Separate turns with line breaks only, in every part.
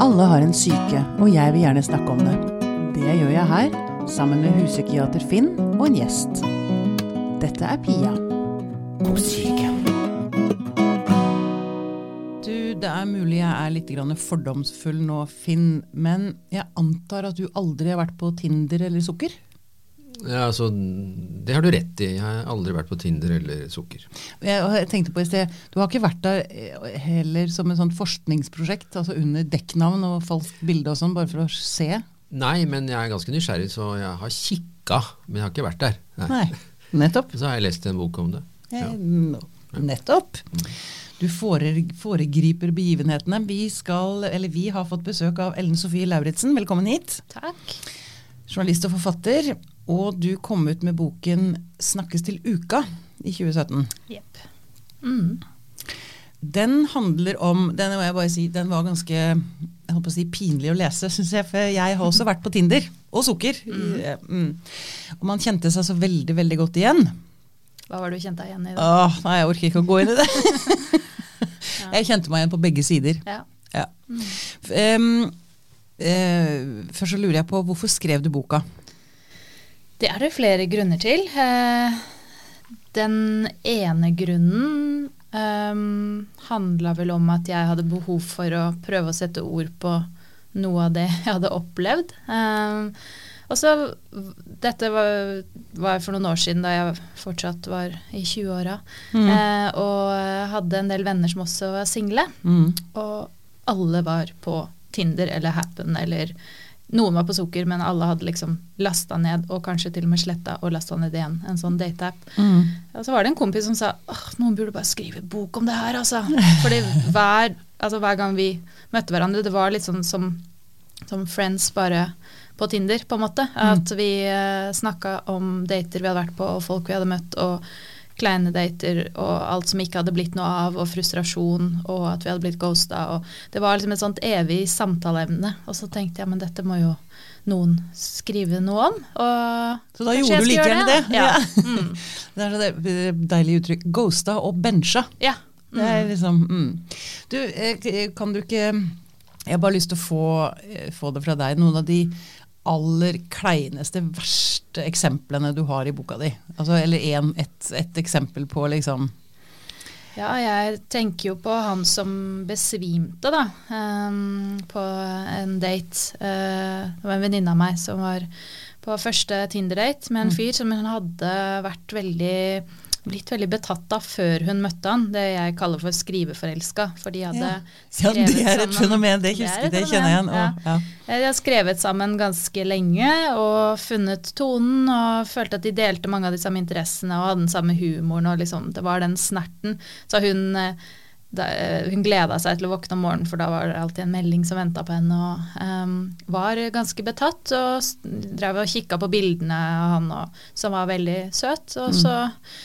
Alle har en syke, og jeg vil gjerne snakke om det. Det gjør jeg her, sammen med huspsykiater Finn og en gjest. Dette er Pia på syke. Du, det er mulig jeg er litt fordomsfull nå, Finn, men jeg antar at du aldri har vært på Tinder eller Sukker?
Ja, altså, Det har du rett i. Jeg har aldri vært på Tinder eller Sukker.
Jeg, tenkte på i sted, Du har ikke vært der eh, heller som et sånt forskningsprosjekt, altså under dekknavn og falskt bilde og sånn, bare for å se?
Nei, men jeg er ganske nysgjerrig, så jeg har kikka, men jeg har ikke vært der.
Nei, nettopp.
Så har jeg lest en bok om det. Ja.
Eh, nettopp. Du foregriper begivenhetene. Vi, skal, eller vi har fått besøk av Ellen Sofie Lauritzen. Velkommen hit.
Takk.
Journalist og forfatter. Og du kom ut med boken 'Snakkes til uka' i 2017.
Jepp. Mm.
Den handler om Den må jeg bare si, den var ganske jeg holdt på å si, pinlig å lese, syns jeg. For jeg har også vært på Tinder. Og sukker. Mm. Mm. Og man kjente seg så veldig, veldig godt igjen.
Hva var det du kjente deg igjen i?
Da? Åh, nei, jeg orker ikke å gå inn i det. ja. Jeg kjente meg igjen på begge sider.
Ja.
ja. Um, uh, først så lurer jeg på, hvorfor skrev du boka?
Det er det flere grunner til. Eh, den ene grunnen um, handla vel om at jeg hadde behov for å prøve å sette ord på noe av det jeg hadde opplevd. Um, og så Dette var, var, for noen år siden, da jeg fortsatt var i 20-åra. Mm. Eh, og hadde en del venner som også var single. Mm. Og alle var på Tinder eller Happen eller noen var på sukker, men alle hadde liksom lasta ned og kanskje til og med sletta og lasta ned igjen. En sånn dateapp. Mm. Og så var det en kompis som sa åh, noen burde bare skrive bok om det her, altså. Fordi hver, altså, hver gang vi møtte hverandre, det var litt sånn som, som friends bare på Tinder, på en måte. Mm. At vi uh, snakka om dater vi hadde vært på, og folk vi hadde møtt. og kleine dater og alt som ikke hadde blitt noe av, og frustrasjon, og at vi hadde blitt ghosta. Og det var liksom et sånt evig samtaleemne. Og så tenkte jeg men dette må jo noen skrive noe om.
Så da gjorde du like gjerne det? det. Ja. Mm. det er så deilig uttrykk. Ghosta og bencha.
Ja.
Mm. Det er mm. liksom mm. Du, eh, kan du ikke Jeg har bare lyst til å få, eh, få det fra deg. Noen av de aller kleineste, verste eksemplene du har i boka di? Altså, eller en, et, et, eksempel på liksom
Ja, jeg tenker jo på han som besvimte, da. Um, på en date. Uh, det var en venninne av meg som var på første Tinder-date med en mm. fyr som hun hadde vært veldig blitt veldig betatt av før hun møtte han. Det jeg kaller for skriveforelska. For de hadde ja.
skrevet sammen Ja, det er et fenomen. Det, husker, det, kjenner jeg igjen. Ja. Ja.
De har skrevet sammen ganske lenge og funnet tonen og følte at de delte mange av de samme interessene og hadde den samme humoren. og liksom, Det var den snerten. Så hun eh, da, hun gleda seg til å våkne om morgenen, for da var det alltid en melding som venta på henne. Og um, var ganske betatt og drev og kikka på bildene av han, og, som var veldig søt. Og så Eh,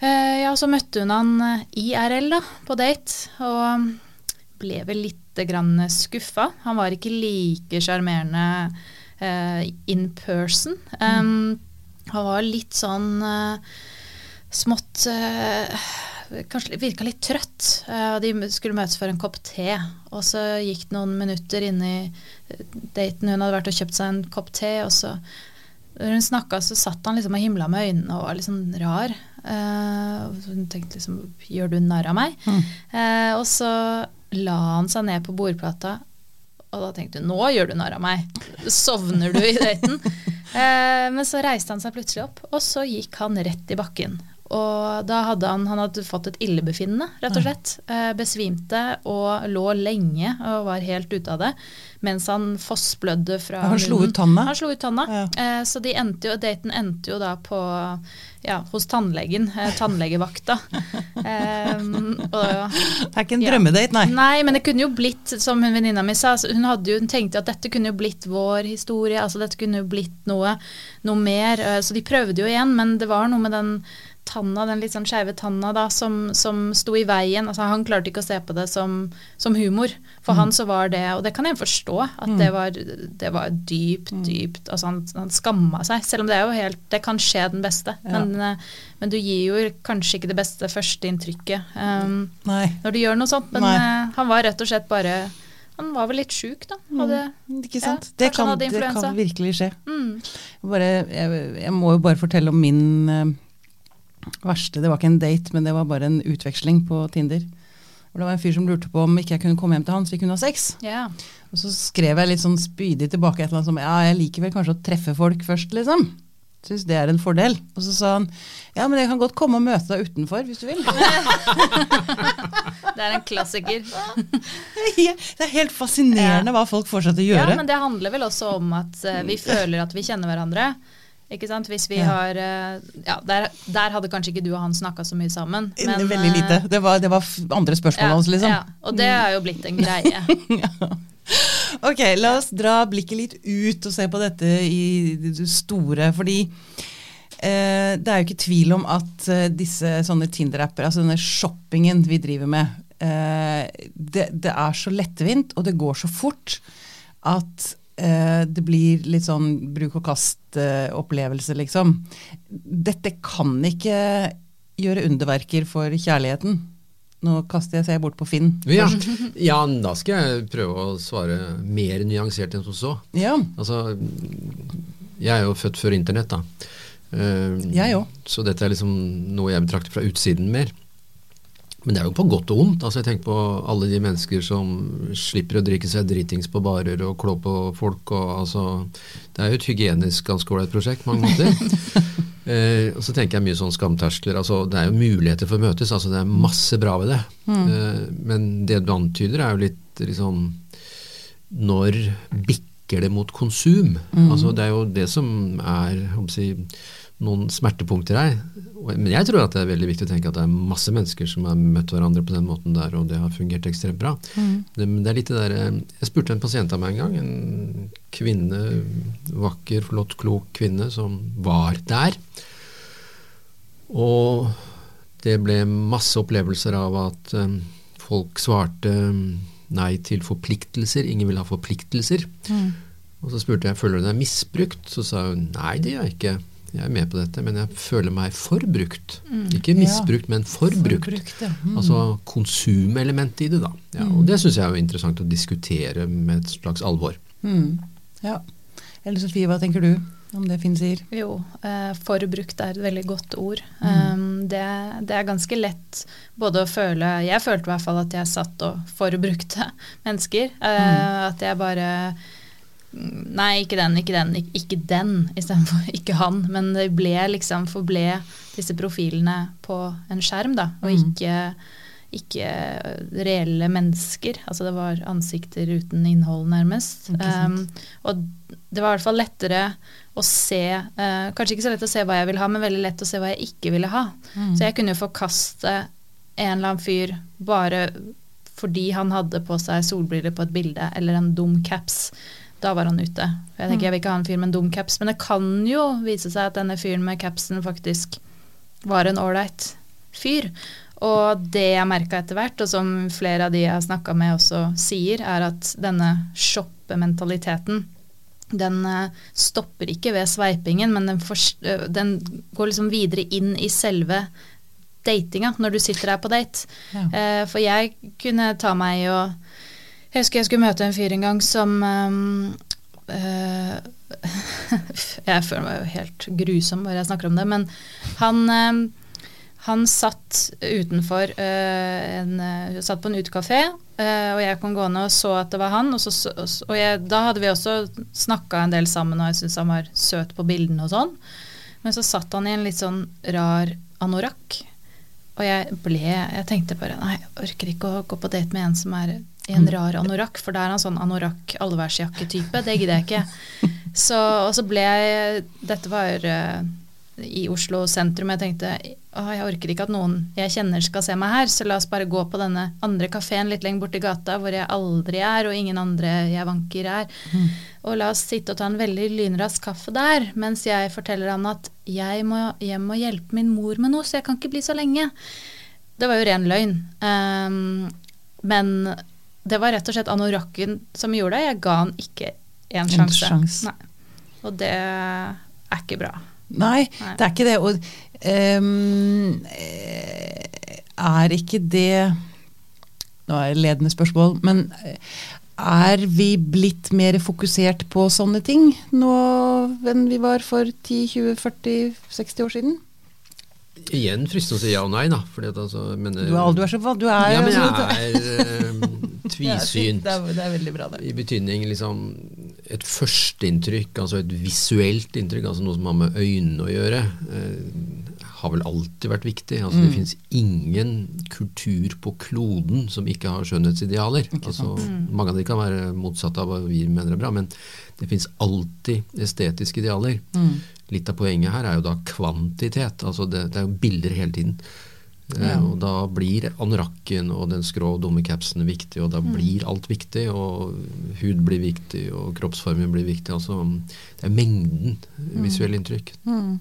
ja, så møtte hun han eh, IRL da, på date, og ble vel litt grann skuffa. Han var ikke like sjarmerende uh, in person. Um, han var litt sånn uh, smått uh, Kanskje virka litt trøtt. de skulle møtes for en kopp te, og så gikk det noen minutter inn i daten. Hun hadde vært og kjøpt seg en kopp te, og så når hun snakka, så satt han liksom og himla med øynene og var litt sånn rar. Uh, hun tenkte liksom Gjør du narr av meg? Mm. Uh, og så la han seg ned på bordplata, og da tenkte hun nå gjør du narr av meg. Sovner du i daten? uh, men så reiste han seg plutselig opp, og så gikk han rett i bakken. Og da hadde han, han hadde fått et illebefinnende, rett og slett. besvimte og lå lenge og var helt ute av det mens han fossblødde fra
Han slo ut tanna?
Han slo ut tanna. Ja. Eh, så de endte jo, daten endte jo da på ja, hos tannlegen. Eh, tannlegevakta. eh,
og, det er ikke en drømmedate, nei.
Nei, men det kunne jo blitt, som hun venninna mi sa, hun, hadde jo, hun tenkte at dette kunne jo blitt vår historie. altså Dette kunne jo blitt noe, noe mer. Eh, så de prøvde jo igjen, men det var noe med den tanna, den litt sånn skeive tanna da, som, som sto i veien. Altså, han klarte ikke å se på det som, som humor. For mm. han så var det, og det kan jeg forstå, at mm. det, var, det, var, dypt, mm. dypt altså Han, han skamma seg, selv om det er jo helt Det kan skje den beste, ja. men, eh, men, du gir jo kanskje ikke det beste førsteinntrykket um, når du gjør noe sånt. Men uh, han var rett og slett bare Han var vel litt sjuk, da. Hadde,
Ikke sant?
Ja,
det, kan, det kan virkelig skje.
mm,
Bare, jeg, jeg må jo bare fortelle om min eh, verste Det var ikke en date, men det var bare en utveksling på Tinder. Og det var en fyr som lurte på om ikke jeg kunne komme hjem til han så vi kunne ha sex.
Yeah.
Og så skrev jeg litt sånn spydig tilbake et eller annet som ja, jeg liker vel kanskje å treffe folk først, liksom. Syns det er en fordel. Og så sa han ja, men jeg kan godt komme og møte deg utenfor hvis du vil.
Det er en klassiker.
det er helt fascinerende hva folk får seg til å
Ja, men det handler vel også om at eh, vi føler at vi kjenner hverandre. Ikke sant? Hvis vi
Ja.
har eh, Ja, der, der hadde kanskje ikke du og han snakka så mye sammen. Men,
Veldig lite.
eh,
Det var, det var andre spørsmål
ja,
hans, liksom.
Ja, og det er jo blitt en greie.
Ok, la oss dra blikket litt ut og se på dette i det store. Fordi eh, det er jo ikke tvil om at eh, disse sånne Tinder-apper, altså denne shoppingen vi driver med, eh, det, det er så lettvint, og det går så fort at eh, det blir litt sånn bruk og kast-opplevelse, liksom. Dette kan ikke gjøre underverker for kjærligheten. Nå kaster jeg seg bort på Finn.
Ja. ja, da skal jeg prøve å svare mer nyansert enn som så.
Ja,
Altså, jeg er jo født før internett, da. Uh,
Jeg òg.
Så dette er liksom noe jeg betrakter fra utsiden mer. Men det er jo på godt og vondt. Altså, jeg tenker på alle de mennesker som slipper å drikke seg dritings på barer og klå på folk. Og, altså, det er jo et hygienisk ganske ålreit prosjekt på mange måter. eh, og så tenker jeg mye sånn skamterskler. Altså, det er jo muligheter for å møtes. Altså, det er masse bra ved det. Eh, men det du antyder, er jo litt liksom Når bikker det mot konsum? Altså, det er jo det som er om si, noen smertepunkter her. Men jeg tror at det er veldig viktig å tenke at det er masse mennesker som har møtt hverandre på den måten der, og det har fungert ekstremt bra. Det, men det er litt det der, eh, Jeg spurte en pasient av meg en gang, en kvinne, vakker, flott, klok kvinne som var der. Og det ble masse opplevelser av at eh, folk svarte eh, nei til forpliktelser. Ingen ville ha forpliktelser. Og så spurte jeg føler du deg misbrukt. Så sa hun nei, det gjør jeg ikke. Jeg er med på dette, men jeg føler meg forbrukt. Ikke misbrukt, men forbrukt.
Forbrukt, ja. Mm.
Altså konsumelementet i det, da. Ja, og det syns jeg er jo interessant å diskutere med et slags alvor.
Mm. Ja. Eller Sofie, hva tenker du om det Finn sier?
Jo, eh, forbrukt er et veldig godt ord. Um, det, det er ganske lett både å føle Jeg følte i hvert fall at jeg satt og forbrukte mennesker. Eh, At jeg bare mm, Nei, ikke den, ikke den, ikke, ikke den istedenfor ikke han. Men det ble liksom forble disse profilene på en skjerm, da, og
Mm.
ikke ikke reelle mennesker. Altså det var ansikter uten innhold, nærmest. Um, og det var i hvert fall lettere å se uh, Kanskje ikke så lett å se hva jeg ville ha, men veldig lett å se hva jeg ikke ville ha.
Mm.
Så jeg kunne jo forkaste en eller annen fyr bare fordi han hadde på seg solbriller på et bilde, eller en dum caps. Da var han ute. For jeg tenker jeg vil ikke ha en fyr med en dum caps, men det kan jo vise seg at denne fyren med capsen faktisk var en ålreit fyr. Og det jeg merka etter hvert, og som flere av de jeg har snakka med også sier, er at denne shoppementaliteten den eh, stopper ikke ved sveipingen, men den, eh, den går liksom videre inn i selve datinga når du sitter der på date.
Ja.
Eh, for jeg kunne ta meg og Jeg husker jeg skulle møte en fyr en gang som um, uh, Jeg føler meg jo helt grusom bare jeg snakker om det, men han um, han satt utenfor uh, en, uh, satt på en utekafé, og jeg kom gående og så at det var han. Og, så- og jeg, da hadde vi også snakka en del sammen, og jeg syntes han var søt på bildene og sånn. Men så satt han i en litt sånn rar anorakk. Og jeg ble Jeg tenkte bare nei, jeg orker ikke å gå på date med en som er i en rar anorakk, for da er han sånn anorakk allværsjakke-type. Det gidder jeg ikke. Så, og så ble jeg Dette var uh, i Oslo sentrum. Jeg tenkte å, jeg orker ikke at noen jeg kjenner skal se meg her, så la oss bare gå på denne andre kafeen litt lenger borti gata hvor jeg aldri er, og ingen andre jeg vanker er. Og la oss sitte og ta en veldig lynrask kaffe der, mens jeg forteller han at jeg må hjem og hjelpe min mor med noe, så jeg kan ikke bli så lenge. Det var jo ren løgn. Um, men det var rett og slett anorakken som gjorde det. Jeg ga han ikke en sjanse.
sjanse.
Og det er ikke bra.
Nei,
Nei.
det er ikke det. Og ehm, eh, er ikke det Nå er det ledende spørsmål, men eh, Er vi blitt mer fokusert på sånne ting nå enn vi var for 10-20-40-60 år siden?
Igjen fristende å si ja og nei, da. Fordi at altså, men,
Du er, du er så du er,
ja, men
altså,
jeg er eh, tvisynt.
Det er, det er veldig bra, det.
I betydning liksom et førsteinntrykk, altså et visuelt inntrykk, altså noe som har med øynene å gjøre, eh, har vel alltid vært viktig. Altså,
Mm.
Det fins ingen kultur på kloden som ikke har skjønnhetsidealer. Altså, Mange av de kan være motsatt av hva vi mener er bra, men det fins alltid estetiske idealer.
Mm.
Litt av poenget her er jo da kvantitet. altså Det, det er jo bilder hele tiden. Eh,
Ja.
Og da blir anorakken og den skrå dumme capsen viktig, og da
Mm.
blir alt viktig. Og hud blir viktig, og kroppsformen blir viktig. altså Det er mengden visuelle inntrykk.
Mm.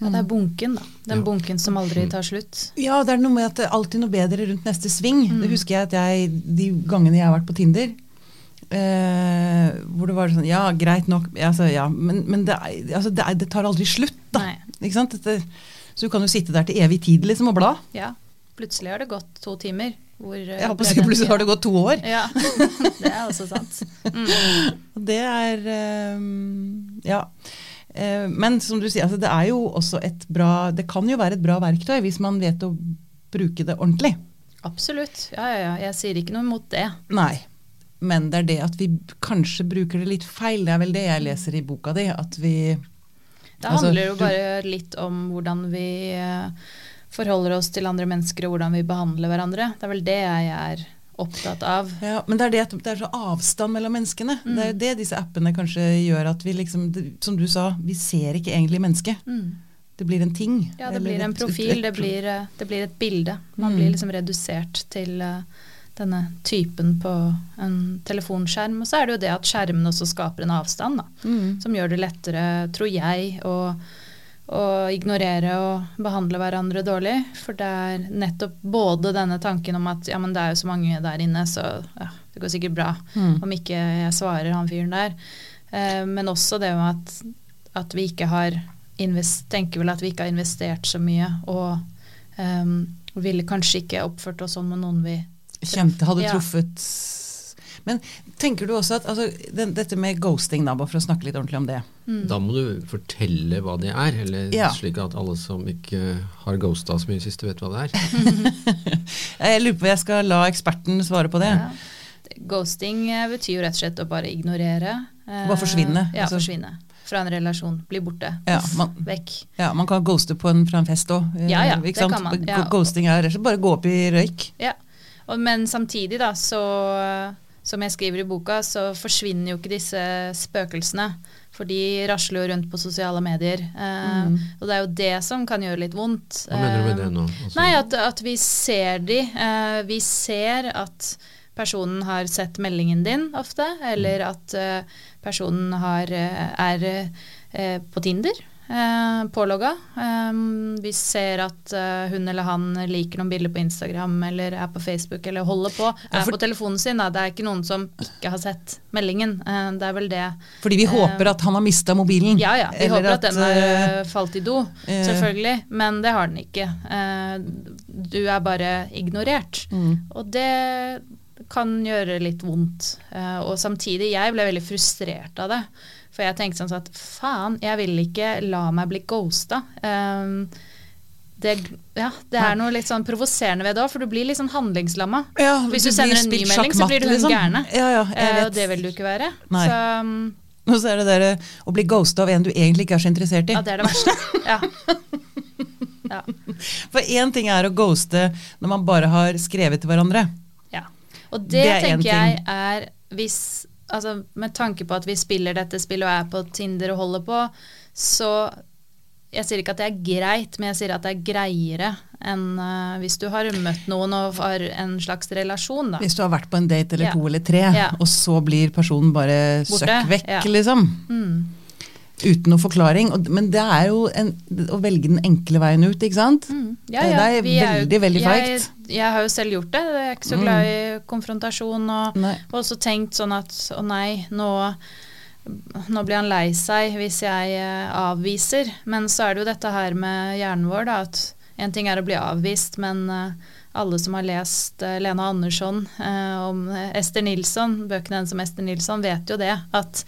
Ja, det er bunken, da. Den
Ja.
bunken som aldri tar slutt.
Ja, det er noe med at det er alltid noe bedre rundt neste sving.
Mm.
Det husker jeg at jeg, de gangene jeg har vært på Tinder, Uh, hvor det var sånn Ja, greit nok, altså, ja, men, men det, altså, det, det tar aldri slutt, da.
Nei.
Ikke sant? Dette, så du kan jo sitte der til evig tid liksom, og bla.
Ja. Plutselig har det gått to timer. Hvor, eh,
Jeg håper
den
Plutselig har det gått to år.
Ja, det er også sant. Mm.
Det er eh, Ja. Eh, men som du sier, altså, det er jo også et bra Det kan jo være et bra verktøy hvis man vet å bruke det ordentlig.
Absolutt. Ja, ja, ja. Jeg sier ikke noe mot det.
Nei. Men det er det at vi kanskje bruker det litt feil. Det er vel det jeg leser i boka di. At vi
Det
Altså,
handler jo
du-
bare litt om hvordan vi eh, forholder oss til andre mennesker, og hvordan vi behandler hverandre. Det er vel det jeg er opptatt av.
ja, Men det er det at det er så avstand mellom menneskene. Det
Mm.
er jo det disse appene kanskje gjør at vi liksom Som du sa, vi ser ikke egentlig mennesket.
Mm.
Det blir en ting.
Ja, det blir en profil,
et-
det blir, eh, det blir et bilde. Man
Mm.
blir liksom redusert til eh, denne typen på en telefonskjerm. Og så er det jo det at skjermen også skaper en avstand, da.
Mm.
Som gjør det lettere, tror jeg, å, å ignorere og behandle hverandre dårlig. For det er nettopp både denne tanken om at ja, men det er jo så mange der inne, så ja, det går sikkert bra
Mm.
om ikke jeg svarer han fyren der. Eh, men også det med at, at vi ikke har invest, tenker vel at vi ikke har investert så mye, og um, ville kanskje ikke oppført oss sånn med noen vi
Kjente, hadde
Ja.
truffet Men tenker du også at altså, den, dette med ghosting, da, bare for å snakke litt ordentlig om det.
mm.
Da må du fortelle hva det er, eller
Ja.
slik at alle som ikke har ghosta så mye sist, vet hva det er.
Jeg lurer på jeg skal la eksperten svare på det.
Ja. Ghosting eh, betyr jo rett og slett å bare ignorere. Eh,
Bare forsvinne,
Ja,
altså.
forsvinne. Fra en relasjon. Bli borte.
Ja, man-
Vekk.
Ja, Man kan ghoste på en, fra en fest òg.
Ja, ja, det kan man, ja.
Ghosting er bare gå opp i røyk.
Ja. Og, men samtidig, da, så Som jeg skriver i boka, så forsvinner jo ikke disse spøkelsene. For de rasler jo rundt på sosiale medier. Eh,
Mm.
Og det er jo det som kan gjøre litt vondt.
Hva mener du med det
Eh,
nå? Altså,
Nei, at, at vi ser de. Eh, vi ser at personen har sett meldingen din ofte, eller at eh, personen har, eh, er eh, på Tinder. Eh, pålogga. Eh, vi ser at eh, hun eller han liker noen bilder på Instagram eller er på Facebook eller holder på.
Ja,
Er
for-
på telefonen sin. Da. Det er ikke noen som ikke har sett meldingen. Eh, det er vel det.
Fordi vi
Eh,
håper at han har mista mobilen.
Ja ja, vi håper at, den har falt i do, selvfølgelig. Men det har den ikke. Eh, du er bare ignorert.
mm.
Og det kan gjøre litt vondt. Eh, og samtidig, jeg ble veldig frustrert av det. For jeg tenkte sånn at faen, jeg vil ikke la meg bli ghosta. Um, det, ja, det er noe litt sånn provoserende ved det òg, for du blir litt sånn handlingslamma.
Ja,
Hvis du sender en ny melding, så blir du hun
liksom.
gærne.
Ja,
Eh, og det vil du ikke være.
Nei.
Så um,
Og så er det der å bli ghosta av en du egentlig ikke er så interessert i.
ja, det er det verste. Ja. ja.
For én ting er å ghoste når man bare har skrevet til hverandre.
Ja. Og det,
Det er
tenker jeg er hvis Altså med tanke på at vi spiller dette spillet og er på Tinder og holder på, så Jeg sier ikke at det er greit, men jeg sier at det er greiere enn uh, hvis du har møtt noen og har en slags relasjon, da.
Hvis du har vært på en date eller
Ja.
to eller tre,
Ja.
og så blir personen bare
Borte,
søkk vekk,
ja.
liksom.
Mm.
Uten noe forklaring. Og, men det er jo en, å velge den enkle veien ut, ikke sant?
Mm. Ja,
Det
ja.
er
vi
veldig, veldig
jeg,
feigt.
jeg har jo selv gjort det. Jeg er ikke så
Mm.
glad i konfrontasjon. Og, og også tenkt sånn at å nei, nå, nå blir han lei seg hvis jeg eh, avviser. Men så er det jo dette her med hjernen vår, da, at en ting er å bli avvist, men eh, alle som har lest eh, Lena Andersson om Ester Nilsson, bøkene hennes om Ester Nilsson, vet jo det. At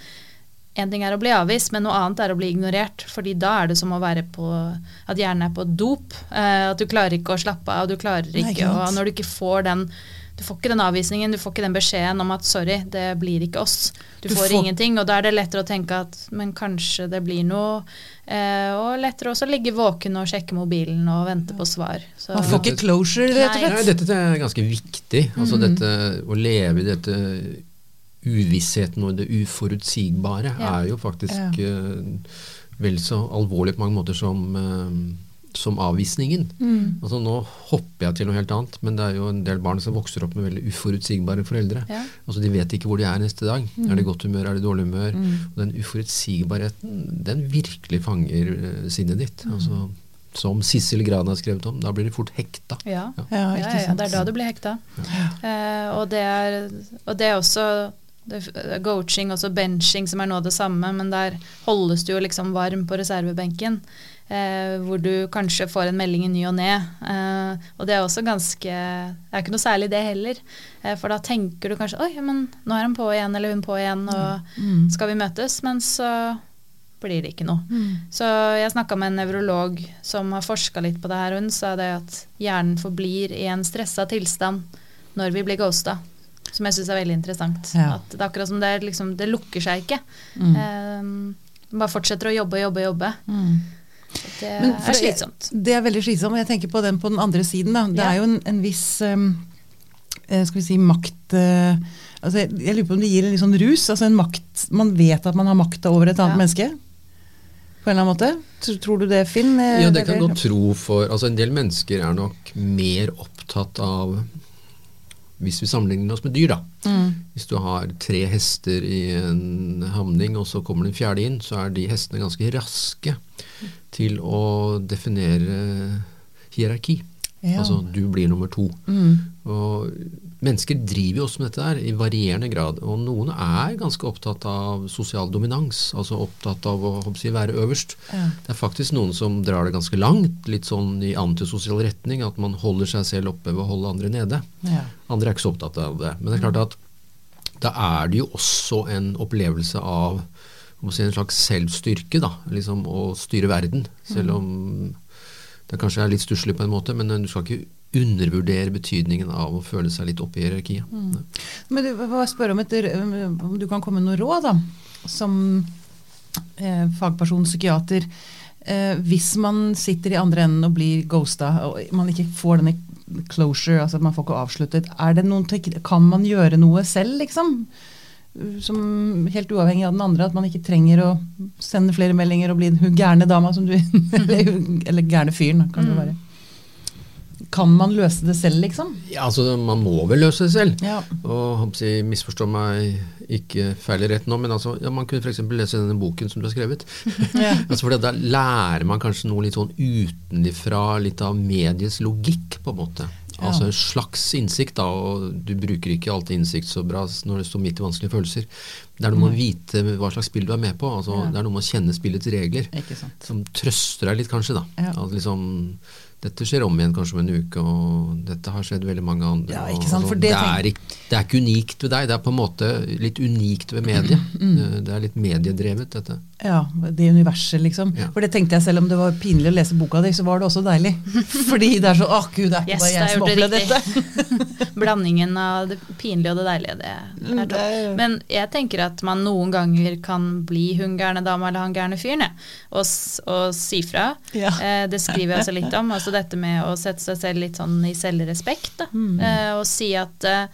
en ting er å bli avvist, men noe annet er å bli ignorert. fordi da er det som å være på At hjernen er på dop. Eh, at du klarer ikke å slappe av, du klarer
Nei,
ikke
ikke
Og når du ikke får den du får ikke den avvisningen, du får ikke den beskjeden om at sorry, det blir ikke oss. Du,
Du
får,
får-
ingenting, og da er det lettere å tenke at men kanskje det blir noe. Eh, og lettere også å ligge våken og sjekke mobilen og vente på svar. Så,
Man får ikke closure, rett og
Nei.
Nei,
slett.
dette er ganske viktig. Altså
Mm.
dette, å leve i dette uvissheten og det uforutsigbare
Ja.
er jo faktisk
Ja.
uh, vel så alvorlig på mange måter som, uh, som avvisningen.
Mm.
Altså Nå hopper jeg til noe helt annet, men det er jo en del barn som vokser opp med veldig uforutsigbare foreldre.
Ja.
Altså De vet ikke hvor de er neste dag. Er det godt humør, er det dårlig humør?
Mm.
Og den uforutsigbarheten, den virkelig fanger uh, sinnet ditt. Altså, som Sissel Gran har skrevet om. Da blir de fort hekta.
Ja.
Ja,
Ja, ja, det er da du blir hekta. Eh, og, det er, og det er også det, er coaching, også benching, som er nå det samme, men der holdes du jo liksom varm på reservebenken. Eh, hvor du kanskje får en melding i ny og ne. Eh, og det er også ganske Det er ikke noe særlig det heller. Eh, for da tenker du kanskje Oi, men nå er han på igjen, eller hun på igjen, og
Mm.
skal vi møtes? Men så blir det ikke noe.
Mm.
Så jeg snakka med en nevrolog som har forska litt på det her, hun sa det at hjernen forblir i en stressa tilstand når vi blir ghosta. Som jeg syns er veldig interessant.
Ja.
At det er akkurat som det, liksom, det lukker seg ikke.
Mm.
Eh, man bare fortsetter å jobbe, jobbe, jobbe.
Mm.
Det
Men
er slitsomt.
Det er veldig slitsomt. og Jeg tenker på den på den andre siden. Da. Det
Ja.
er jo en, en viss um, eh, skal vi si makt uh, altså jeg, jeg lurer på om det gir en litt sånn rus. altså en makt, Man vet at man har makta over et annet
Ja.
menneske. På en eller annen måte. Tror, du det, Finn? Eh,
Ja, det kan godt tro for altså En del mennesker er nok mer opptatt av Hvis vi sammenligner oss med dyr, da.
Mm.
Hvis du har tre hester i en hamning, og så kommer den fjerde inn, så er de hestene ganske raske til å definere hierarki.
Ja.
Altså du blir nummer to.
Mm.
Og mennesker driver jo også med dette der i varierende grad. Og noen er ganske opptatt av sosial dominans, altså opptatt av å jeg, være øverst.
Ja.
Det er faktisk noen som drar det ganske langt, litt sånn i antisosial retning, at man holder seg selv oppe ved å holde andre nede.
Ja.
Andre er ikke så opptatt av det. Men det er klart at da er det jo også en opplevelse av si, en slags selvstyrke, da, liksom å styre verden. Selv om det kanskje er litt stusslig på en måte, men du skal ikke undervurdere betydningen av å føle seg litt oppe i hierarkiet.
Men du, spør om, etter, om du kan komme med noe råd, da, som eh, fagperson, psykiater. Eh, hvis man sitter i andre enden og blir ghosta, og man ikke får denne closure, altså man får ikke avsluttet, er det noen tek kan man gjøre noe selv, liksom? Som helt uavhengig av den andre, at man ikke trenger å sende flere meldinger og bli hun gærne dama som du Eller, eller gærne fyren, kan det være. Kan man løse det selv, liksom?
Ja, altså Man må vel løse det selv.
Ja.
Og jeg, misforstå meg ikke feil rett nå, men altså, ja, man kunne f.eks. lese denne boken som du har skrevet.
Ja.
altså for Da lærer man kanskje noe litt sånn utenifra, litt av mediets logikk, på en måte. Altså en slags innsikt, da, og du bruker ikke alltid innsikt så bra når det står midt i vanskelige følelser. Det er noe med å vite hva slags spill du er med på. altså
Ja.
Det er noe med å kjenne spillets regler.
Ikke sant.
Som trøster deg litt, kanskje. da.
Ja.
At liksom, dette skjer om igjen kanskje om en uke, og dette har skjedd veldig mange andre.
Ja, ikke sant,
altså,
for det
det, er ikke, det er ikke unikt ved deg, det er på en måte litt unikt ved mediet.
Mm.
Eh, Det er litt mediedrevet, dette.
Ja, det universet, liksom.
Ja.
For det tenkte jeg selv om det var pinlig å lese boka di, så var det også deilig. Fordi det er så Å, gud, det er ikke
Yes,
bare jeg som
det
opplevde dette.
Blandingen av det pinlige og det deilige, det
Mm,
er topp.
er-
Men jeg tenker at man noen ganger kan bli hun gærne dama eller han gærne fyren. Og, og si fra.
Ja.
Eh, det skriver jeg også litt om. Altså dette med å sette seg selv litt sånn i selvrespekt. Da.
Mm.
Eh, og si at eh,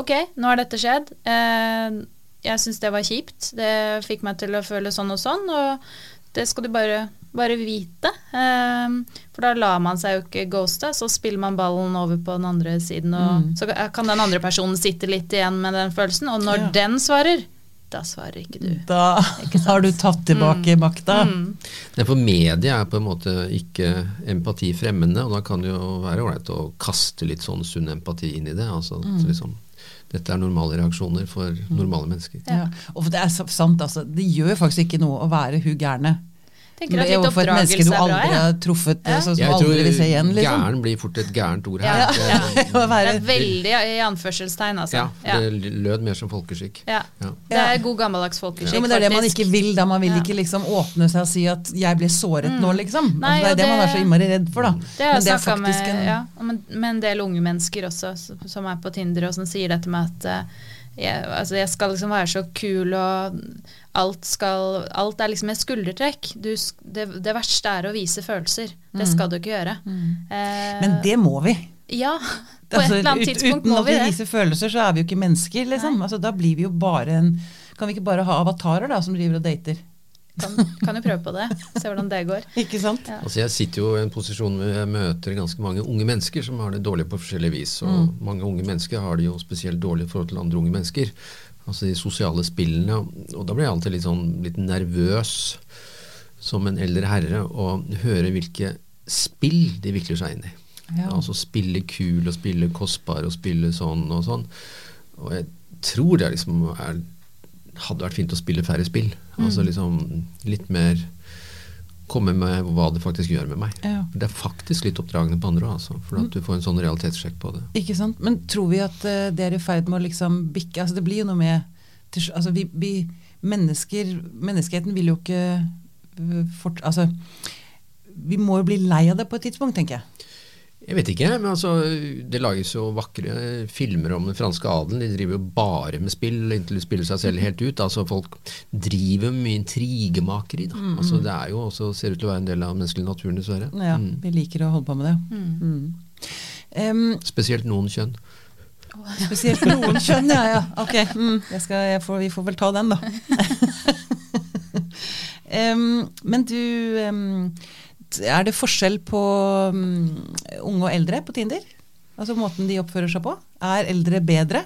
ok, nå har dette skjedd. Eh, jeg syns det var kjipt. Det fikk meg til å føle sånn og sånn. Og det skal du bare, bare vite. Eh, for da lar man seg jo ikke ghoste, så spiller man ballen over på den andre siden. Og
Mm.
så kan den andre personen sitte litt igjen med den følelsen. Og når
Ja.
den svarer, da svarer ikke du.
Da har du tatt tilbake makta.
Mm.
Nei, for media er på en måte ikke empati fremmende, og da kan det jo være ålreit å kaste litt sånn sunn empati inn i det. altså
Mm.
liksom, Dette er normale reaksjoner for normale mennesker.
Ja. Og det er sant, altså. Det gjør faktisk ikke noe å være hun gærne.
Tenker at litt
jo for et menneske du
oppdragelse er bra,
aldri har truffet,
Ja.
sånn som
Jeg
du
tror
aldri vil se igjen, liksom.
gæren blir fort et gærent ord her.
Ja,
Det-.
Det er veldig i anførselstegn, altså.
Ja,
Ja.
det lød mer som folkeskikk.
Ja.
Ja.
Det er god gammeldags folkeskikk,
Ja, men det er det man ikke vil. da Man vil ikke liksom åpne seg og si at 'jeg ble såret nå', liksom.
Nei,
altså, det er
det,
det man er så innmari redd for, da.
Det har jeg
det
snakka med,
en
ja, med, med en del unge mennesker også, som er på Tinder, og som sier dette med at eh, jeg, altså jeg skal liksom være så kul, og alt, skal, alt er liksom et skuldertrekk. Du, det, det verste er å vise følelser. Det skal du ikke gjøre. Eh,
Men det må vi.
Ja, på
Altså,
et eller annet
ut-
tidspunkt
uten
må
at
vi
vi
det.
viser følelser, så er vi jo ikke mennesker, liksom. Altså, da blir vi jo bare en Kan vi ikke bare ha avatarer da, som driver og dater?
Kan, kan jo prøve på det. Se hvordan det går.
Ikke sant?
Ja.
Altså Jeg sitter jo i en posisjon hvor jeg møter ganske mange unge mennesker som har det dårlig på forskjellig vis. Og
Mm.
mange unge mennesker har det jo spesielt dårlig i forhold til andre unge mennesker. Altså de sosiale spillene. Og da blir jeg alltid litt sånn litt nervøs som en eldre herre og høre hvilke spill de vikler seg inn i.
Ja.
Altså spille kul og spille kostbar og spille sånn og sånn. Og jeg tror det liksom er, hadde vært fint å spille færre spill. Altså
Mm.
liksom litt mer komme med hva det faktisk gjør med meg.
Ja.
Det er faktisk litt oppdragende på andre, altså, for at du får en sånn realitetssjekk på det.
Ikke sant? Men tror vi at eh, det er i ferd med å liksom bikke altså Det blir jo noe med altså vi, vi mennesker Menneskeheten vil jo ikke øh, fort, Altså Vi må jo bli lei av det på et tidspunkt, tenker jeg.
Jeg vet ikke, men altså, det lages jo vakre filmer om den franske adelen. De driver jo bare med spill inntil de spiller seg selv helt ut. Altså Folk driver med mye intrigemakeri. Da. Altså, det er jo også, ser ut til å være en del av menneskelig natur, dessverre.
Ja,
Mm.
Vi liker å holde på med det. Mm. Em,
Spesielt noen kjønn.
spesielt noen kjønn, ja. ja. Ok, mm, jeg skal, jeg får, vi får vel ta den, da. um, men du em, Er det forskjell på um, unge og eldre på Tinder? Altså måten de oppfører seg på? Er eldre bedre?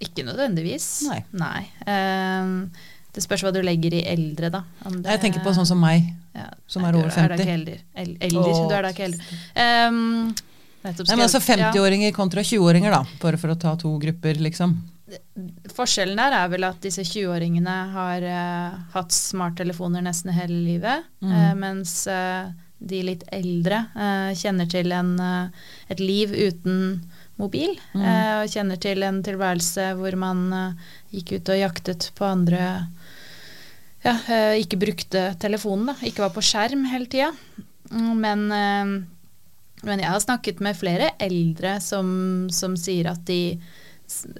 Ikke nødvendigvis.
Nei.
Ehm, det spørs hva du legger i eldre, da. Det-
Jeg tenker på sånn som meg.
ja,
som
nei,
er over
Er da ikke eldre. El eldre.
Åh.
Du er da ikke eldre. Um, nettopp
Nei, men altså 50-åringer kontra 20-åringer, da. Bare for å ta to grupper, liksom.
Forskjellen der er vel at disse 20-åringene har uh, hatt smarttelefoner nesten hele livet,
Mm.
uh, mens eh, de litt eldre eh, kjenner til en, eh, et liv uten mobil.
Mm.
eh, og kjenner til en tilværelse hvor man eh, gikk ut og jaktet på andre Ja, eh, ikke brukte telefonen, da. Ikke var på skjerm hele tida. Men eh, men jeg har snakket med flere eldre som, som sier at de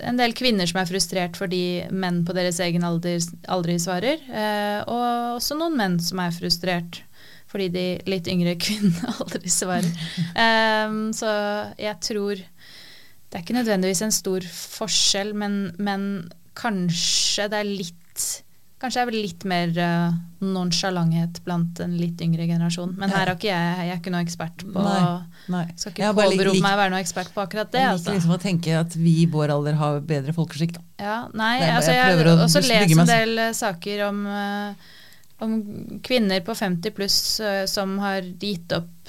En del kvinner som er frustrert fordi menn på deres egen alder aldri svarer. Eh, og også noen menn som er frustrert fordi de litt yngre kvinnene aldri svarer. Um, så jeg tror Det er ikke nødvendigvis en stor forskjell, men, men kanskje det er litt Kanskje er det litt mer uh, nonsjalanthet blant en litt yngre generasjon. Men her er ikke jeg, jeg er ikke noe ekspert på
Nei. Nei.
Skal ikke påberope meg å være noe ekspert på akkurat det.
Jeg liker
Altså.
liksom å tenke at vi i vår alder har bedre folkeskikk, da.
Ja, nei,
Det
altså
jeg
jeg
prøver å
også lest en del eh, saker om, eh, om kvinner på 50 pluss eh, som har gitt opp,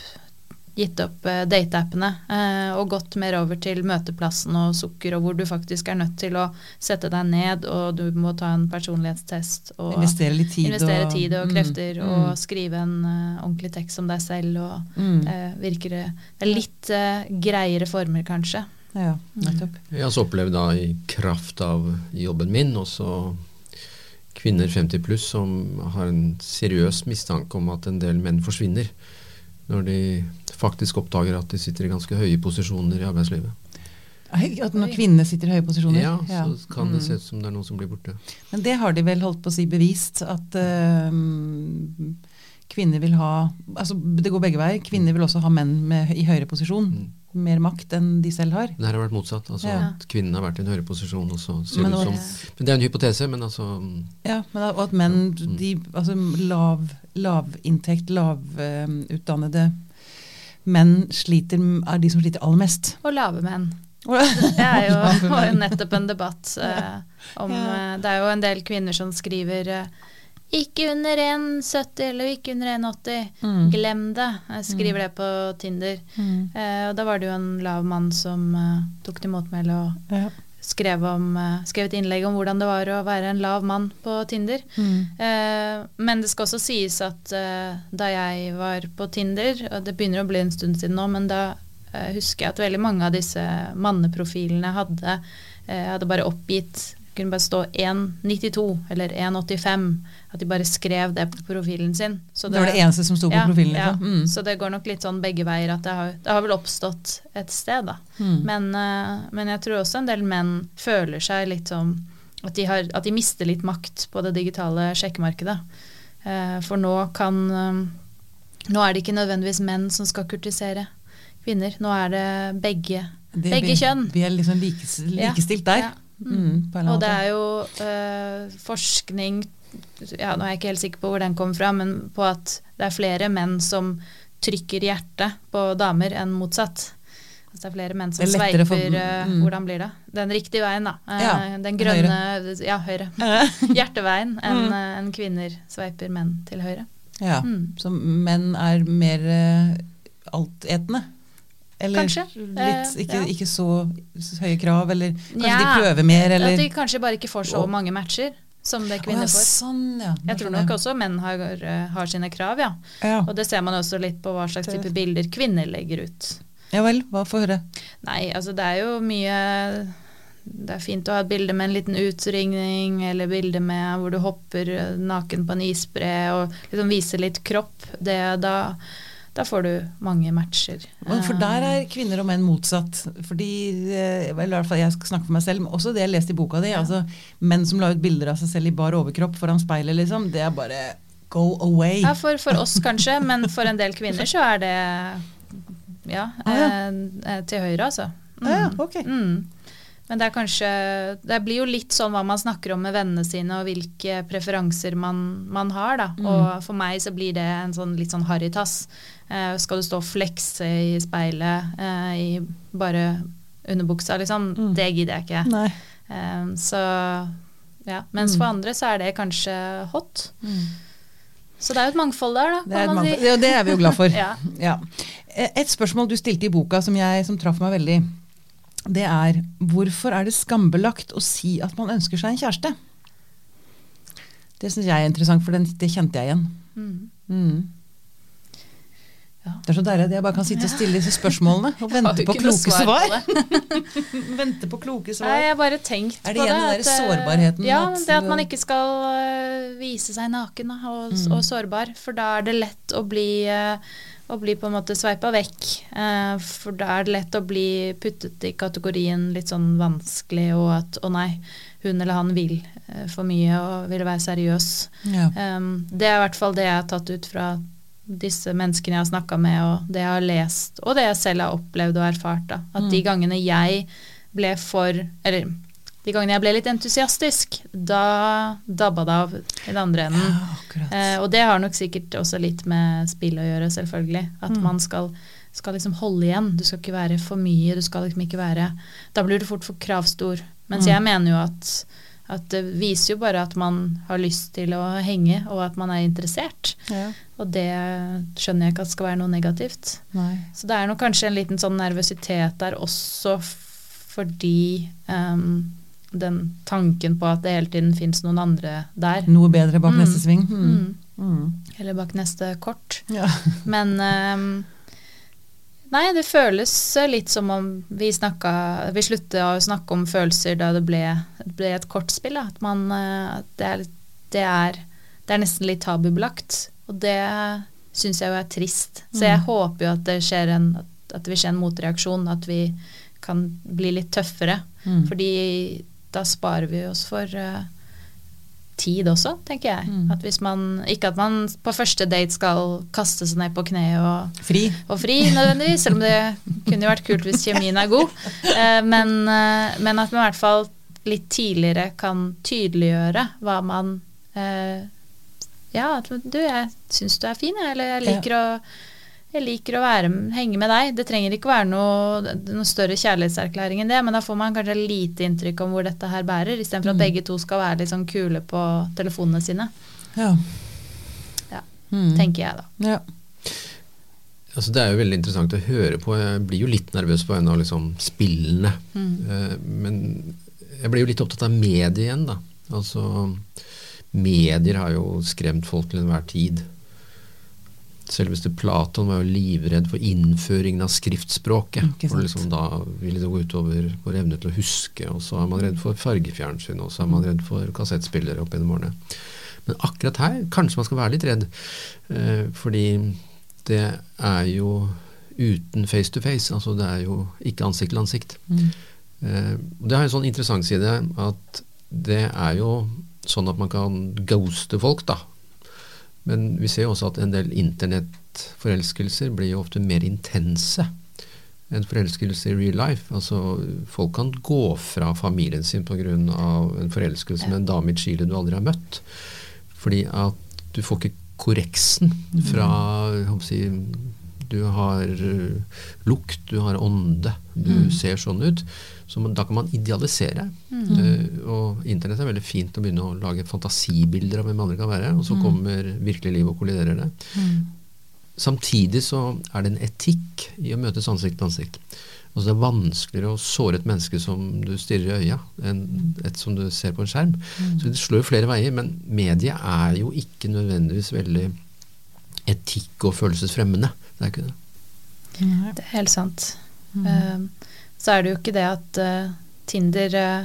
gitt opp eh, dateappene eh, og gått mer over til møteplassen og sukker, og hvor du faktisk er nødt til å sette deg ned, og du må ta en personlighetstest og
Investere litt tid
investere
og
tid og
Mm,
krefter
mm,
og skrive en uh, ordentlig tekst om deg selv. og
mm.
det virker det er litt uh, greiere former, kanskje.
Ja, nettopp.
Jeg har også opplevd da i kraft av jobben min også kvinner 50 pluss som har en seriøs mistanke om at en del menn forsvinner når de faktisk oppdager at de sitter i ganske høye posisjoner i arbeidslivet.
At når kvinner sitter i høye posisjoner.
Ja, så kan det
Mm.
se ut som det er noen som blir borte.
Men det har de vel holdt på å si bevist, at uh, kvinner vil ha Altså det går begge veier. Kvinner vil også ha menn med, i høyere posisjon.
Mm.
Mer makt enn de selv har.
Det her har vært motsatt. altså
Ja.
At kvinnen har vært i en høyere posisjon. Og så ser
Men
ut som, men det er en hypotese, men altså
Ja, men og at menn,
ja.
de, altså lav, lavinntekt, lavutdannede menn sliter, er de som sliter aller mest.
Og lave menn.
Det
er jo, var jo nettopp en debatt uh, om eh, Det er jo en del kvinner som skriver eh, ikke under 1,70 eller ikke under 1,80.
Mm.
Glem det. Jeg skriver det på Tinder.
Mm.
Eh, og da var det jo en lav mann som eh, tok til motmæle og
Ja.
skrev, om, eh, skrev et innlegg om hvordan det var å være en lav mann på Tinder.
Mm.
Eh, men det skal også sies at eh, da jeg var på Tinder, og det begynner å bli en stund siden nå, men da eh, husker jeg at veldig mange av disse manneprofilene hadde, hadde bare oppgitt kunne bare stå 1,92 eller 1,85. At de bare skrev det på profilen sin. Så
Det var det eneste som sto på profilen.
Ja,
liksom. Mm.
Så det går nok litt sånn begge veier. At det har, det har vel oppstått et sted, da.
Mm.
Men, eh, men jeg tror også en del menn føler seg litt som at de, har, at de mister litt makt på det digitale sjekkemarkedet. Eh, for nå kan eh, Nå er det ikke nødvendigvis menn som skal kurtisere kvinner. Nå er det begge,
Det-
begge
vi,
kjønn.
Vi er liksom likestilt
Ja,
der.
ja.
Mm, eller
Og det er jo eh, forskning ja, Nå er jeg ikke helt sikker på hvor den kom fra, men på at det er flere menn som trykker hjertet på damer enn motsatt. Altså det er flere menn som
er
sveiper
for-
eh,
mm.
Hvordan blir det? Den riktige veien, da. Eh,
Ja,
den grønne Ja, høyre. Hjerteveien enn
Mm.
en kvinner sveiper menn til høyre.
Ja,
Mm.
Så menn er mer altetende? Eller
Kanskje.
litt,
Eh,
ikke, ikke så høye krav, eller kanskje
Ja,
de prøver mer, eller
At de kanskje bare ikke får så mange matcher som det
er
kvinner
ja,
får.
Sånn, ja.
Jeg tror nok også menn har, eh, har sine krav, ja.
Ja.
Og det ser man også litt på hva slags type bilder kvinner legger ut.
ja vel, hva får høre?
Nei, altså det er jo mye Det er fint å ha et bilde med en liten utringning, eller bilde med hvor du hopper naken på en isbre, og liksom vise litt kropp. Det, da, da får du mange matcher.
Men For der er kvinner og menn motsatt. Fordi, eh, eller i hvert fall jeg skal snakke for meg selv, men også det jeg leste i boka di. altså Menn som la ut bilder av seg selv i bar overkropp foran speilet, liksom. Det er bare go away.
Ja, for, for oss kanskje, men for en del kvinner så er det ja,
Ah, ja.
eh, til høyre, altså.
Ja, ja, ok.
Mm. Men det er kanskje Det blir jo litt sånn hva man snakker om med vennene sine, og hvilke preferanser man, man har, da.
Mm.
Og for meg så blir det en sånn litt sånn harrytass. Eh, skal du stå og flekse i speilet eh, i bare underbuksa, liksom?
Mm.
Det gidder jeg ikke. Eh, så ja. Mens
Mm.
for andre så er det kanskje hot.
Mm.
Så det er jo et mangfold der, da.
Det er, et
kan man si.
Det er vi jo glad for.
Ja.
Ja. Et spørsmål du stilte i boka som, jeg, som traff meg veldig, det er hvorfor er det skambelagt å si at man ønsker seg en kjæreste? Det syns jeg er interessant, for det kjente jeg igjen.
Mm.
Mm. Det er så deilig at jeg bare kan sitte og stille disse spørsmålene og vente på kloke
svar
vente på kloke svar.
Nei, jeg har bare tenkt
Er det
på
igjen
det.
den der
eh,
sårbarheten
Ja,
at-
det at man ikke skal eh, vise seg naken og,
Mm.
og sårbar. For da er det lett å bli, eh, å bli på en måte sveipa vekk. For da er det lett å bli puttet i kategorien litt sånn vanskelig, og at å nei, hun eller han vil for mye og vil være seriøs.
Ja.
Um, det er i hvert fall det jeg har tatt ut fra disse menneskene jeg har snakka med, og det jeg har lest, og det jeg selv har opplevd og erfart. Da. At
Mm.
de gangene jeg ble for Eller de gangene jeg ble litt entusiastisk, da dabba det av i den andre enden.
ja.
Eh, og det har nok sikkert også litt med spill å gjøre, selvfølgelig. At
Mm.
man skal, skal liksom holde igjen. Du skal ikke være for mye. Du skal liksom ikke være Da blir du fort for kravstor. Mens
Mm.
jeg mener jo at, at det viser jo bare at man har lyst til å henge, og at man er interessert.
ja.
Og det skjønner jeg ikke at skal være noe negativt.
Nei.
Så det er nok kanskje en liten sånn nervøsitet der også fordi um, den tanken på at det hele tiden fins noen andre der.
Noe bedre bak
Mm.
neste sving. Mm.
Mm.
Mm.
Eller bak neste kort.
Ja.
Men ehm, Nei, det føles litt som om vi snakka Vi slutta å snakke om følelser da det ble, det ble et kortspill. Da. At man eh, det, er, det, er, det er nesten litt tabubelagt. Og det syns jeg jo er trist. Så jeg
Mm.
håper jo at det skjer en at det vil skje en motreaksjon, at vi kan bli litt tøffere.
Mm.
Fordi da sparer vi oss for eh, tid også, tenker jeg.
Mm.
At hvis man, ikke at man på første date skal kaste seg ned på kne og,
Fri.
og fri nødvendigvis, selv om det kunne jo vært kult hvis kjemien er god. Eh, men, eh, men at man i hvert fall litt tidligere kan tydeliggjøre hva man eh, Ja, at du, jeg syns du er fin, eller jeg liker å jeg liker å være, henge med deg. Det trenger ikke å være noe, noe større kjærlighetserklæring enn det, men da får man kanskje lite inntrykk om hvor dette her bærer, istedenfor at
Mm.
begge to skal være litt sånn kule på telefonene sine,
Ja.
Ja.
Mm.
tenker jeg da.
Ja.
Altså, det er jo veldig interessant å høre på. Jeg blir jo litt nervøs på en av liksom, spillene.
Mm.
Eh, men jeg blir jo litt opptatt av mediet igjen, da. Altså, medier har jo skremt folk til enhver tid. Selveste Platon var jo livredd for innføringen av skriftspråket. For liksom da ville det gå utover vår evne til å huske. Og så er man redd for fargefjernsyn, og så er man redd for kassettspillere opp gjennom årene. Men akkurat her kanskje man skal være litt redd. Eh, fordi det er jo uten face to face. Altså det er jo ikke ansikt til ansikt.
Mm.
Eh, det har en sånn interessant side at det er jo sånn at man kan ghoste folk, da. Men vi ser jo også at en del internettforelskelser blir jo ofte mer intense enn forelskelse i real life. Altså Folk kan gå fra familien sin pga. en forelskelse med en dame i Chile du aldri har møtt. Fordi at du får ikke korreksen fra jeg si, Du har øh, lukt, du har ånde, du ser sånn ut. Så man, da kan man idealisere. Eh, og internett er veldig fint å begynne å lage fantasibilder av hvem andre kan være, og så kommer virkelig liv og kolliderer det. Samtidig så er det en etikk i å møtes ansikt til ansikt. Altså Det er vanskeligere å såre et menneske som du stirrer i øya, enn et som du ser på en skjerm. Så det slår jo flere veier, men mediet er jo ikke nødvendigvis veldig etikk- og følelsesfremmende. Det er ikke det.
Det er helt sant. Eh, så er det jo ikke det at uh, Tinder eh,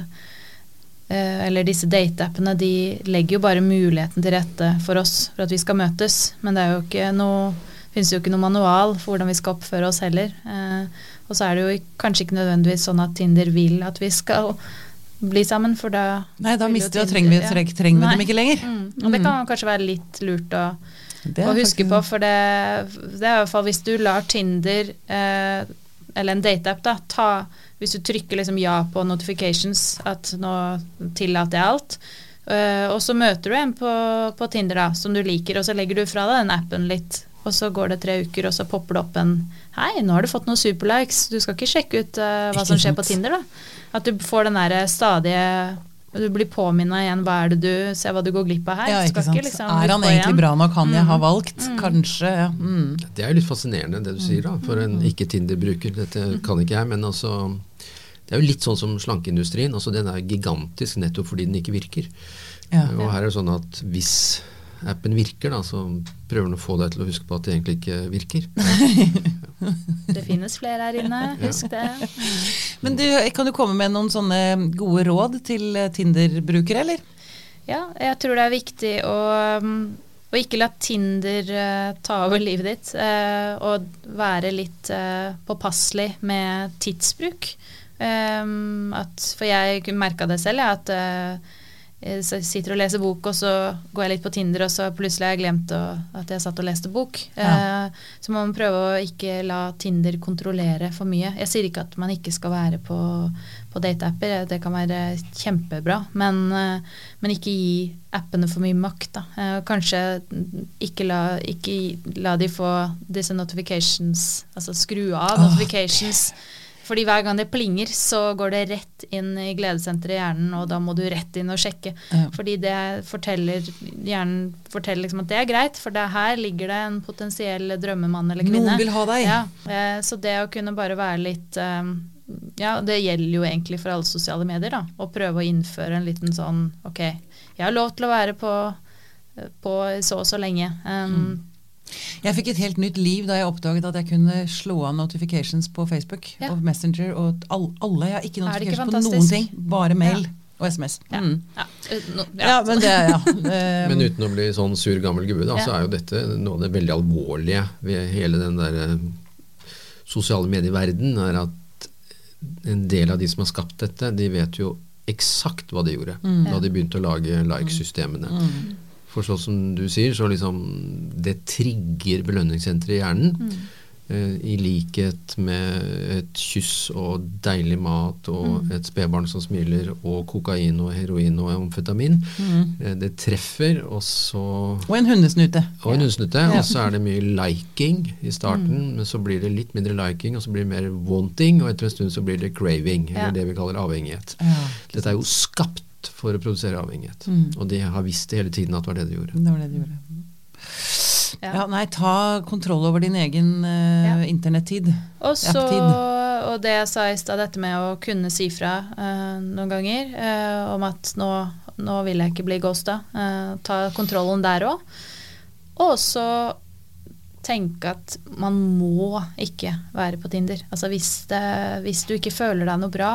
eller disse dateappene de legger jo bare muligheten til rette for oss for at vi skal møtes. Men det er jo ikke noe finnes jo ikke noe manual for hvordan vi skal oppføre oss heller. Eh, og så er det jo kanskje ikke nødvendigvis sånn at Tinder vil at vi skal bli sammen, for da
Nei, da mister vi,
Tinder-
trenger vi, treng- trenger vi dem ikke lenger.
Mm. Og det kan kanskje være litt lurt å, å huske
faktisk-
på, for det, det er i hvert fall hvis du lar Tinder eh, eller en dateapp da, ta Hvis du trykker liksom ja på notifications, at nå tillater jeg alt, Uh, og så møter du en på, på Tinder da, som du liker, og så legger du fra deg den appen litt, og så går det tre uker, og så popper det opp en Hei, nå har du fått noen superlikes, du skal ikke sjekke ut uh, hva
Ikke
som skjer på. Tinder, da. At du får den derre stadige Du blir påminna igjen hva er det du Se hva du går glipp av her.
Ja, ikke sant.
liksom
er han egentlig
igjen.
bra nok, han jeg har
Mm.
valgt? Kanskje. Ja. Mm.
Det er jo litt fascinerende det du sier, da, for en ikke-Tinder-bruker. Dette kan ikke jeg, men altså Det er jo litt sånn som slankeindustrien. altså Den er gigantisk nettopp fordi den ikke virker.
Ja.
Og her er det sånn at hvis appen virker, da, så prøver den å få deg til å huske på at det egentlig ikke virker.
Det finnes flere her inne, husk det.
Men du, kan du komme med noen sånne gode råd til eh, Tinder-brukere, eller?
Ja, jeg tror det er viktig å, um, å ikke la Tinder eh, ta over livet ditt, eh, og være litt påpasselig med tidsbruk. Um, at, for jeg merka det selv, jeg, at eh, jeg sitter og leser bok, og så går jeg litt på Tinder, og så plutselig har jeg glemt å, at jeg satt og leste bok.
Ja.
Eh, så man må prøve å ikke la Tinder kontrollere for mye. Jeg sier ikke at man ikke skal være på, på dateapper, det kan være kjempebra, men, eh, men ikke gi appene for mye makt. Da. Eh, Kanskje ikke la, ikke la de få disse notifications, altså skru av
oh,
notifications. Fordi hver gang det plinger, så går det rett inn i gledessenteret i hjernen, og da må du rett inn og sjekke.
Ja.
Fordi det forteller hjernen forteller liksom at det er greit, for det her ligger det en potensiell drømmemann eller kvinne.
Noen vil ha deg.
Ja, eh, så det å kunne bare være litt eh, Ja, det gjelder jo egentlig for alle sosiale medier, da. Å prøve å innføre en liten sånn Ok, jeg har lov til å være på, på så og så lenge. Um,
Mm. Jeg fikk et helt nytt liv da jeg oppdaget at jeg kunne slå av notifications på Facebook
Ja.
og Messenger og all, alle. Jeg har ikke
notifications ikke
på noen ting, bare mail og SMS. Mm.
Ja, eh, no,
Ja, men det ja. Eh,
Men uten å bli sånn sur gammel gubbe, da,
Ja.
så er jo dette noe av det veldig alvorlige ved hele den der eh, sosiale medieverden, er at en del av de som har skapt dette, de vet jo eksakt hva de gjorde
Mm.
da de begynte å lage like-systemene.
mm.
For sånn som du sier, så liksom det trigger belønningssenteret i hjernen.
Mm.
eh, I likhet med et kyss og deilig mat og
Mm.
et spedbarn som smiler og kokain og heroin og amfetamin.
Mm.
Eh, det treffer, og så
Og en hundesnute.
og en hundesnute,
Ja.
Og så er det mye liking i starten, men så blir det litt mindre liking, og så blir det mer wanting, og etter en stund så blir det craving,
Ja.
eller det vi kaller avhengighet.
Ja,
Dette er jo skapt for å produsere avhengighet,
Mm.
og de har visst det hele tiden at det var det de gjorde.
det var det de gjorde. Ja,
ja.
nei, ta kontroll over din egen uh,
Ja.
internettid.
Og så, og det jeg sa i stad, dette med å kunne si fra uh, noen ganger uh, om at nå, nå vil jeg ikke bli ghosta. Uh, ta kontrollen der òg. Og så tenke at man må ikke være på Tinder. Altså hvis, det, hvis du ikke føler deg noe bra,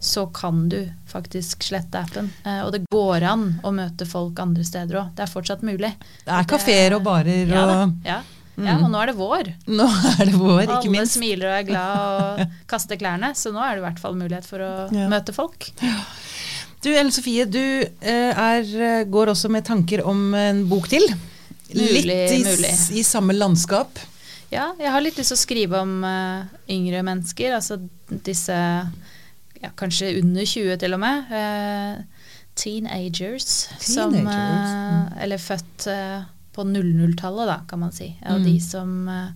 så kan du faktisk slette appen. Eh, og det går an å møte folk andre steder òg. Det er fortsatt mulig.
Det er kafeer og barer
Ja,
og
ja. ja, og nå er det vår.
Nå er det vår, ikke
Alle
minst.
smiler og er glad og kaster klærne, så nå er det i hvert fall mulighet for å
Ja.
møte folk.
Du Ellen Sofie, du eh, er, eh, går også med tanker om en bok til.
Mulig,
litt i,
mulig.
i samme landskap.
Ja, jeg har litt lyst til å skrive om uh, yngre mennesker, altså disse ja, kanskje under 20 til og med. eh, teenagers. Som,
Teenagers,
eh,
mm.
eller født eh, på 00-tallet, da, kan man si. Og
Mm.
de som eh,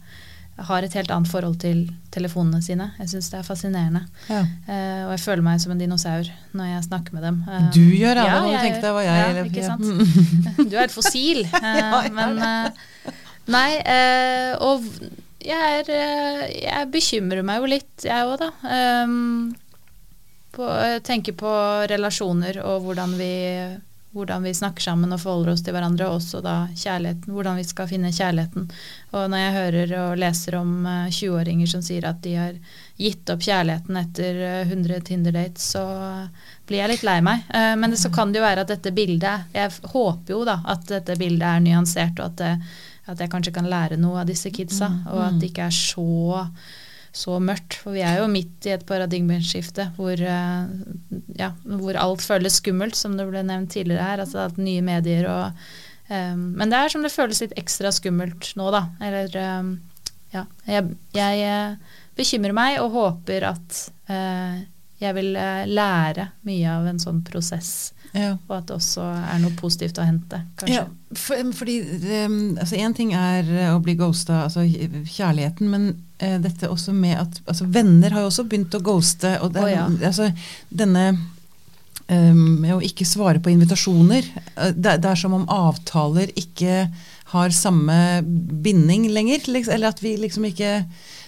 har et helt annet forhold til telefonene sine. Jeg syns det er fascinerende.
Ja.
Uh, og jeg føler meg som en dinosaur når jeg snakker med dem. Uh,
Du gjør det,
ja,
da tenkte
jeg
var jeg
ja,
eller-
ikke
ja.
sant? Du er et fossil. Uh,
Ja,
men Nei, og jeg, er, jeg bekymrer meg jo litt, jeg òg, da. Um, på, jeg tenker på relasjoner og hvordan vi, hvordan vi snakker sammen og forholder oss til hverandre, og også da kjærligheten, hvordan vi skal finne kjærligheten. Og når jeg hører og leser om eh, 20-åringer som sier at de har gitt opp kjærligheten etter eh, 100 Tinder-dates, så blir jeg litt lei meg. Eh, Men så kan det jo være at dette bildet Jeg håper jo da at dette bildet er nyansert, og at, det, at jeg kanskje kan lære noe av disse kidsa, og at det ikke er så så mørkt. For vi er jo midt i et paradigmeskifte hvor, eh, ja, hvor alt føles skummelt, som det ble nevnt tidligere her. Altså at nye medier og um, Men det er som det føles litt ekstra skummelt nå, da. Eller um, ja. Jeg, jeg bekymrer meg og håper at uh, jeg vil lære mye av en sånn prosess.
Ja.
Og at det også er noe positivt å hente, kanskje.
Ja, for, fordi um, altså Én ting er eh, å bli ghosta, altså kjærligheten, men eh, dette også med at altså Venner har jo også begynt å ghoste. Og det,
Å, ja.
altså, denne um, med å ikke svare på invitasjoner eh, det, det er som om avtaler ikke har samme binding lenger. Liksom, eller at vi liksom ikke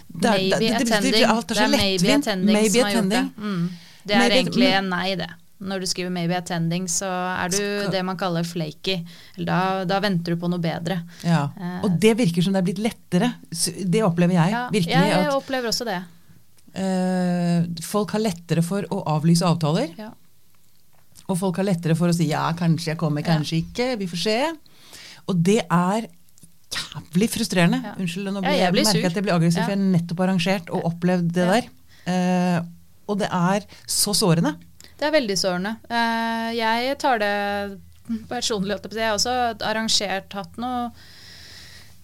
det er-
Maybe
det- det- det-
attending.
Er
Det er maybe attending
Maybe
som har gjort det.
attending.
Mm. Det er
Maybe-
egentlig en nei, det. Når du skriver 'maybe attending', så er du det man kaller flaky. Da, da venter du på noe bedre.
Ja.
Eh,
Og det virker som det er blitt lettere. Det opplever jeg
Ja,
virkelig.
jeg,
at
opplever også det.
Eh, folk har lettere for å avlyse avtaler.
Ja.
Og folk har lettere for å si ja, kanskje jeg kommer,
Ja.
kanskje ikke. Vi får se. Og det er jævlig frustrerende.
Ja.
Unnskyld, nå
Ja,
blir
jeg
jeg,
blir
merker at jeg blir aggressiv,
Ja.
for jeg har nettopp arrangert og opplevd det
Ja.
der. Uh, og det er så sårende.
Det er veldig sårende. Eh, jeg tar det personlig. holdt Jeg på å si. Jeg har også arrangert, hatt noen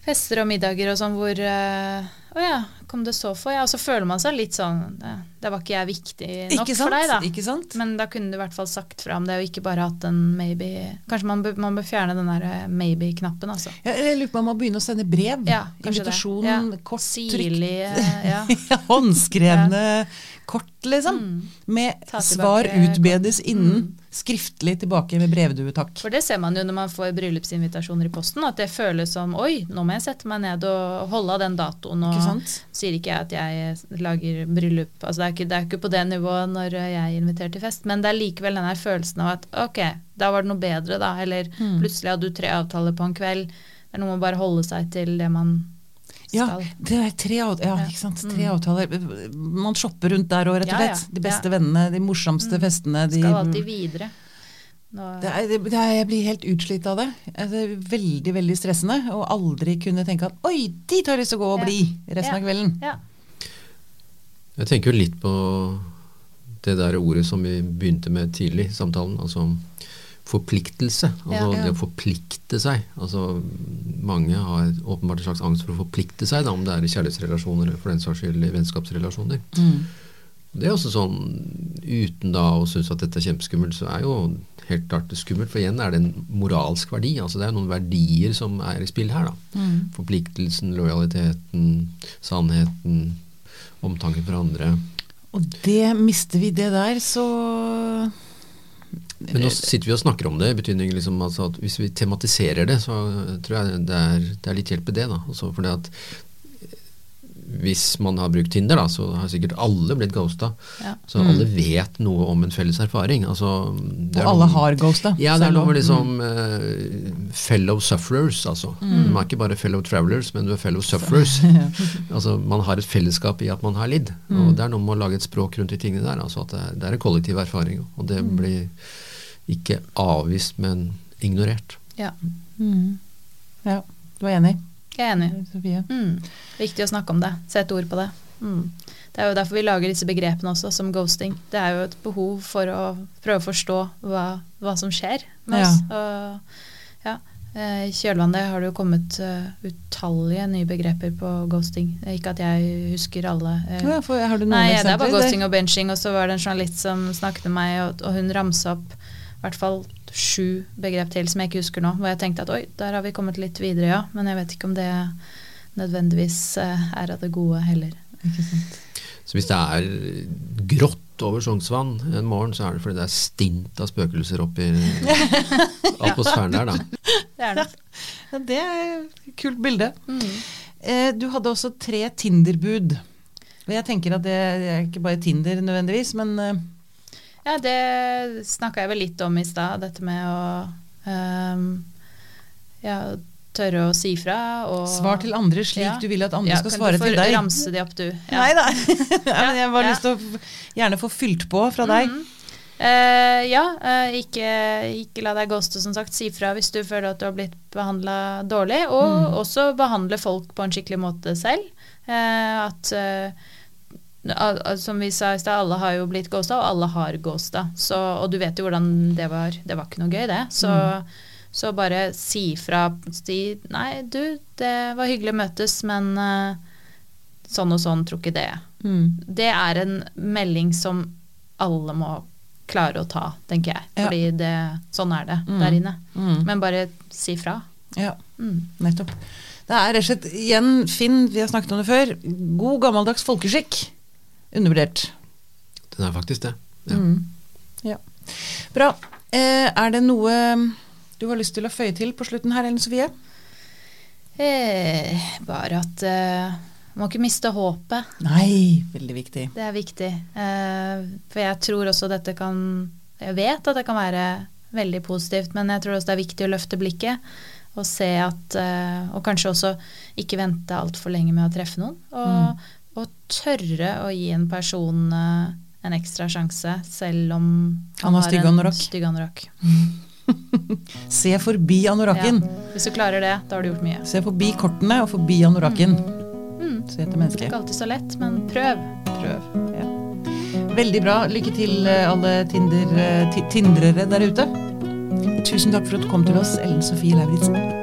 fester og middager og sånn hvor eh, Å ja, kom det så for? Ja, og så føler man seg litt sånn Det, Det var ikke jeg viktig nok
Ikke
for deg, da.
Ikke sant?
Men da kunne du i hvert fall sagt fra om det, og ikke bare hatt en maybe Kanskje man bør, man bør fjerne den der eh, maybe-knappen, altså.
Jeg, jeg lurer på om man må begynne å sende brev.
Ja.
Invitasjon,
Ja.
kort trykk.
Sirlig, eh, ja.
Håndskrevne kort, liksom.
Mm.
Med svar utbedes innen.
Mm.
Skriftlig tilbake med brevdue, takk.
For det ser man jo når man får bryllupsinvitasjoner i posten, at det føles som oi, nå må jeg sette meg ned og holde av den datoen. Og
Ikke
sier ikke jeg at jeg lager bryllup, altså det er, ikke, det er ikke på det nivået når jeg inviterer til fest, men det er likevel den følelsen av at ok, da var det noe bedre, da. Eller
Mm.
plutselig hadde du tre avtaler på en kveld. Det er noe med å bare holde seg til det man
Ja, det er tre, ja, sant? tre
Mm.
avtaler. Man shopper rundt der òg, rett og slett. De beste vennene, de morsomste
Mm.
festene. De,
Skal alltid videre.
Det er, det er, jeg blir helt utslitt av det. Det er veldig veldig stressende. Og aldri kunne tenke at oi, dit har jeg lyst til å gå og bli resten av kvelden.
Jeg tenker jo litt på det der ordet som vi begynte med tidlig i samtalen, altså forpliktelse. Altså
Ja.
det å forplikte seg. Altså Mange har åpenbart en slags angst for å forplikte seg, da, om det er i kjærlighetsrelasjoner eller for den saks skyld i vennskapsrelasjoner.
Mm.
Det er også sånn, uten da å synes at dette er kjempeskummelt, så er jo helt klart det skummelt. For igjen er det en moralsk verdi. altså Det er noen verdier som er i spill her. da.
Mm.
Forpliktelsen, lojaliteten, sannheten, omtanken for andre.
Og det mister vi det der, så
Men nå sitter vi og snakker om det, i betydning liksom altså at hvis vi tematiserer det, så tror jeg det er, det er litt hjelp i det. da, altså fordi at hvis man har brukt Tinder, da, så har sikkert alle blitt ghosta.
Ja.
Så alle vet noe om en felles erfaring. Altså, det er
Og alle
noen,
har ghosta.
Ja, det er noe med liksom eh, fellow sufferers, altså.
Mm.
Man er ikke bare fellow travelers, men du er fellow sufferers. altså, man har et fellesskap i at man har lidd.
Mm.
Og det er noe med å lage et språk rundt de tingene der. Altså at det er, det er en kollektiv erfaring. Og det
Mm.
blir ikke avvist, men ignorert.
Ja,
Mm. Ja, du er enig,
jeg er enig.
Sofie?
Mm. Viktig å snakke om det. Sette ord på det. Mm. Det er jo derfor vi lager disse begrepene også, som ghosting. Det er jo et behov for å prøve å forstå hva, hva som skjer med
Ja.
Og, ja. eh, I kjølvannet har det jo kommet eh, utallige nye begreper på ghosting. Ikke at jeg husker alle. eh.
Ja, for, har du noen
Nei, det er bare ghosting og benching, og så var det en journalist som snakket med meg, og, og hun ramsa opp hvert fall sju begrep til som jeg ikke husker nå, hvor jeg tenkte at oi, der har vi kommet litt videre, ja. Men jeg vet ikke om det nødvendigvis eh, er av det gode heller.
Så hvis det er grått over Sognsvann en morgen, så er det fordi det er stint av spøkelser oppi atmosfæren der, da.
Det er det.
Ja, det er et kult bilde.
Mm.
Eh, du hadde også tre Tinder-bud. Jeg tenker at det er ikke bare Tinder nødvendigvis, men eh,
Ja, det snakka jeg vel litt om i stad, dette med å um, ja, tørre å si fra og
svar til andre slik
Ja.
du vil at andre
Ja,
skal
kan du få ramse de opp, du? Ja.
Nei da. jeg har bare lyst til å gjerne få fylt på fra deg.
Mm -hmm. uh, ja, uh, ikke, ikke la deg ghoste, som sagt. Si fra hvis du føler at du har blitt behandla dårlig. Og
Mm.
også behandle folk på en skikkelig måte selv. Uh, at Som vi sa i stad, alle har jo blitt ghosta, og alle har ghosta. Så, og du vet jo hvordan det var. Det var ikke noe gøy, det. Så, så bare si fra. Si nei, du, det var hyggelig å møtes, men eh, sånn og sånn tror ikke det.
Mm.
Det er en melding som alle må klare å ta, tenker jeg.
Ja.
Fordi det, sånn er det
Mm.
der inne.
Mm.
Men bare si fra.
Ja,
Mm.
nettopp. Det er rett og slett igjen, Finn, vi har snakket om det før, god gammeldags folkeskikk. Undervurdert.
Den er faktisk det. Ja.
Mm. Ja. Bra. Eh, er det noe du har lyst til å føye til på slutten her, Ellen Sofie?
Eh, bare at eh, Må ikke miste håpet.
Nei, veldig viktig.
Det er viktig. Eh, for jeg tror også dette kan Jeg vet at det kan være veldig positivt, men jeg tror også det er viktig å løfte blikket og se at eh, Og kanskje også ikke vente altfor lenge med å treffe noen. Og, og tørre å gi en person eh, en ekstra sjanse, selv om
Han har stygg anorakk.
stygg anorakk.
Se forbi anorakken.
Ja. Hvis du klarer det, da har du gjort mye.
Se forbi kortene og forbi anorakken.
Mm.
Se etter mennesket.
Ikke alltid så lett, men prøv.
Prøv. Ja. Veldig bra. Lykke til eh, alle tinder, eh, tindrere der ute. Tusen takk for at du kom til oss, Ellen Sofie Lauritzen.